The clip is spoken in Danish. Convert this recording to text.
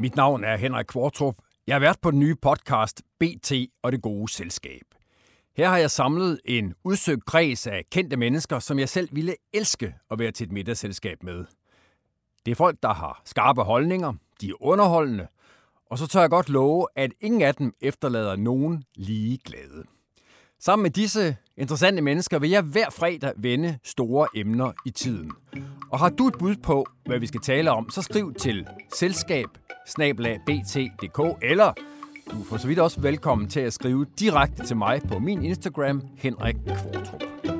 Mit navn er Henrik Kvartrup. Jeg er vært på den nye podcast BT og det gode selskab. Her har jeg samlet en udsøgt kreds af kendte mennesker, som jeg selv ville elske at være til et middagsselskab med. Det er folk, der har skarpe holdninger, de er underholdende, og så tør jeg godt love, at ingen af dem efterlader nogen lige glade. Sammen med disse interessante mennesker vil jeg hver fredag vende store emner i tiden. Og har du et bud på, hvad vi skal tale om, så skriv til selskab eller du får så vidt også velkommen til at skrive direkte til mig på min Instagram, Henrik Kvartrup.